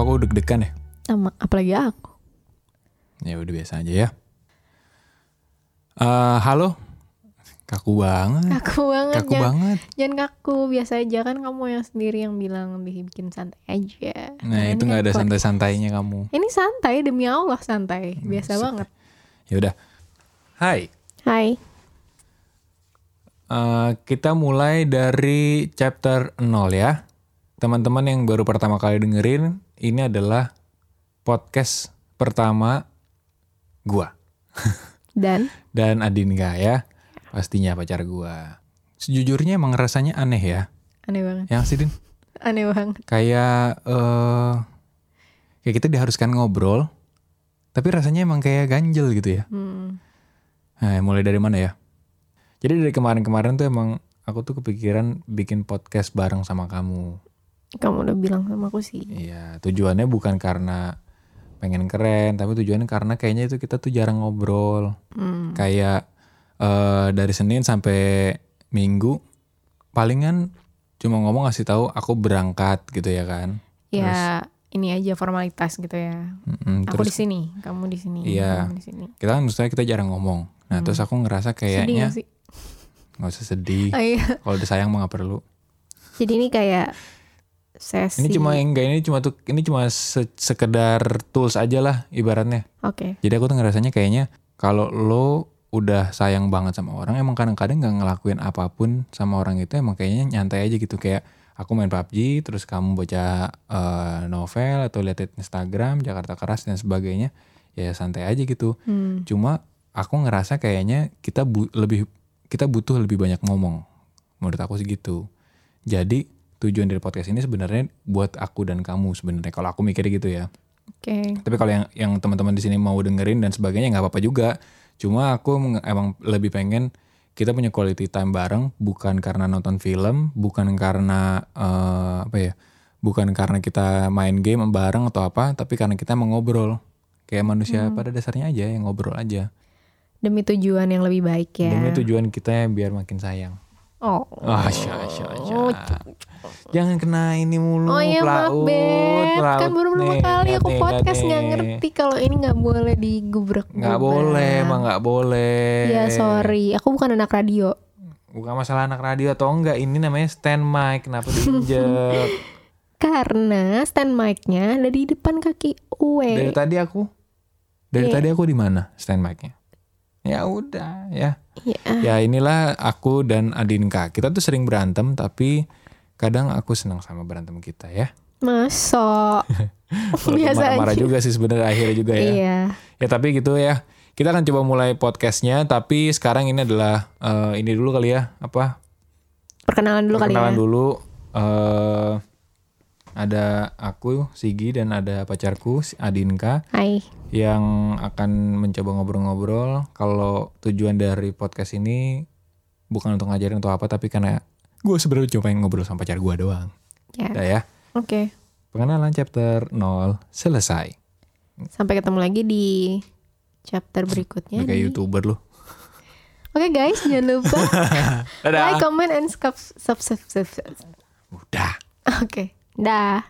Kok aku deg-degan ya? Sama apalagi aku. Ya udah biasa aja ya. Eh, halo. Kaku banget. Kaku banget. Kaku jangan, banget. jangan kaku. Biasa aja kan kamu yang sendiri yang bilang bikin santai aja. Nah, itu nggak ada santai-santainya kamu. Ini santai demi Allah santai. Biasa Buset. banget. Ya udah. Hai. Hai. Eh, kita mulai dari chapter 0 ya. Teman-teman yang baru pertama kali dengerin, ini adalah podcast pertama gua Dan dan Adinka ya. Pastinya pacar gua. Sejujurnya emang rasanya aneh ya. aneh banget. Yang sih Din? Aneh banget. Kayak eh kayak kita diharuskan ngobrol, tapi rasanya emang kayak ganjel gitu ya. Hmm. Nah, mulai dari mana ya? Jadi dari kemarin-kemarin tuh emang aku tuh kepikiran bikin podcast bareng sama kamu. Kamu udah bilang sama aku sih. Iya, tujuannya bukan karena pengen keren, tapi tujuannya karena kayaknya itu kita tuh jarang ngobrol. Hmm. Kayak eh dari Senin sampai Minggu palingan cuma ngomong ngasih tahu aku berangkat gitu ya kan. Ya ini aja formalitas gitu ya. Mm-mm, Aku di terus sini, kamu di sini, Iya. kamu di sini. kita kan maksudnya kita jarang ngomong. Nah, terus aku ngerasa Hmm. Sedih kayaknya gak sih? nggak usah sedih. Oh, iya. Kalau udah sayang mah nggak perlu. Jadi ini kayak sesi. Ini cuma enggak ini cuma tuh ini cuma se- sekedar tools aja lah ibaratnya. Oke. Jadi aku tuh ngerasanya kayaknya kalau lo udah sayang banget sama orang emang kadang-kadang nggak ngelakuin apa pun sama orang itu emang kayaknya nyantai aja gitu kayak aku main PUBG terus kamu baca eh, novel atau lihat Instagram Jakarta Keras dan sebagainya ya santai aja gitu. Hmm. Cuma aku ngerasa kayaknya kita bu- lebih kita butuh lebih banyak ngomong. Menurut aku sih gitu. Jadi tujuan dari podcast ini sebenarnya buat aku dan kamu sebenarnya kalau aku mikirnya gitu ya. Oke. Tapi kalau yang yang teman-teman di sini mau dengerin dan sebagainya nggak apa-apa juga. Cuma aku emang lebih pengen kita punya quality time bareng bukan karena nonton film, bukan karena eh, apa ya? Bukan karena kita main game bareng atau apa, tapi karena kita mau ngobrol. Kayak manusia pada dasarnya aja yang ngobrol aja. Demi tujuan yang lebih baik ya. Demi tujuan kita biar makin sayang. Oh. Ah, sya, sya, sya. Jangan kena ini mulu, Oh iya maaf pelaut, Beb pelaut. Kan baru pertama Nih, kali aku podcast nggak ngerti Kalau ini nggak boleh digubrek Nggak boleh, emang nggak boleh. Ya sorry Aku bukan anak radio Bukan masalah anak radio atau enggak, ini namanya stand mic, kenapa diinjek? Karena stand mic-nya ada di depan kaki dari Uwe tadi aku, dari Iya. tadi aku di mana stand mic-nya? Ya udah, ya. Ya Ya inilah aku dan Adinka. Kita tuh sering berantem, tapi kadang aku senang sama berantem kita ya. Walaupun Biasa marah-marah juga sih sebenarnya akhirnya juga ya. Iya Ya tapi gitu ya. Kita akan coba mulai podcastnya, tapi sekarang ini adalah eh, ini dulu kali ya, apa? Perkenalan dulu kali ya Perkenalan dulu. eh ada aku, Sigi, dan ada pacarku, Adinka, Hai yang akan mencoba ngobrol-ngobrol. Kalau tujuan dari podcast ini bukan untuk ngajarin atau apa, tapi karena gue sebenarnya cuma pengen ngobrol sama pacar gue doang. Ya Udah ya. Oke Pengenalan chapter 0 selesai. Sampai ketemu lagi di chapter berikutnya kayak di- youtuber lu. Oke guys jangan lupa. Like, comment, and subscribe sub, sub, sub, sub. Udah. Oke Dah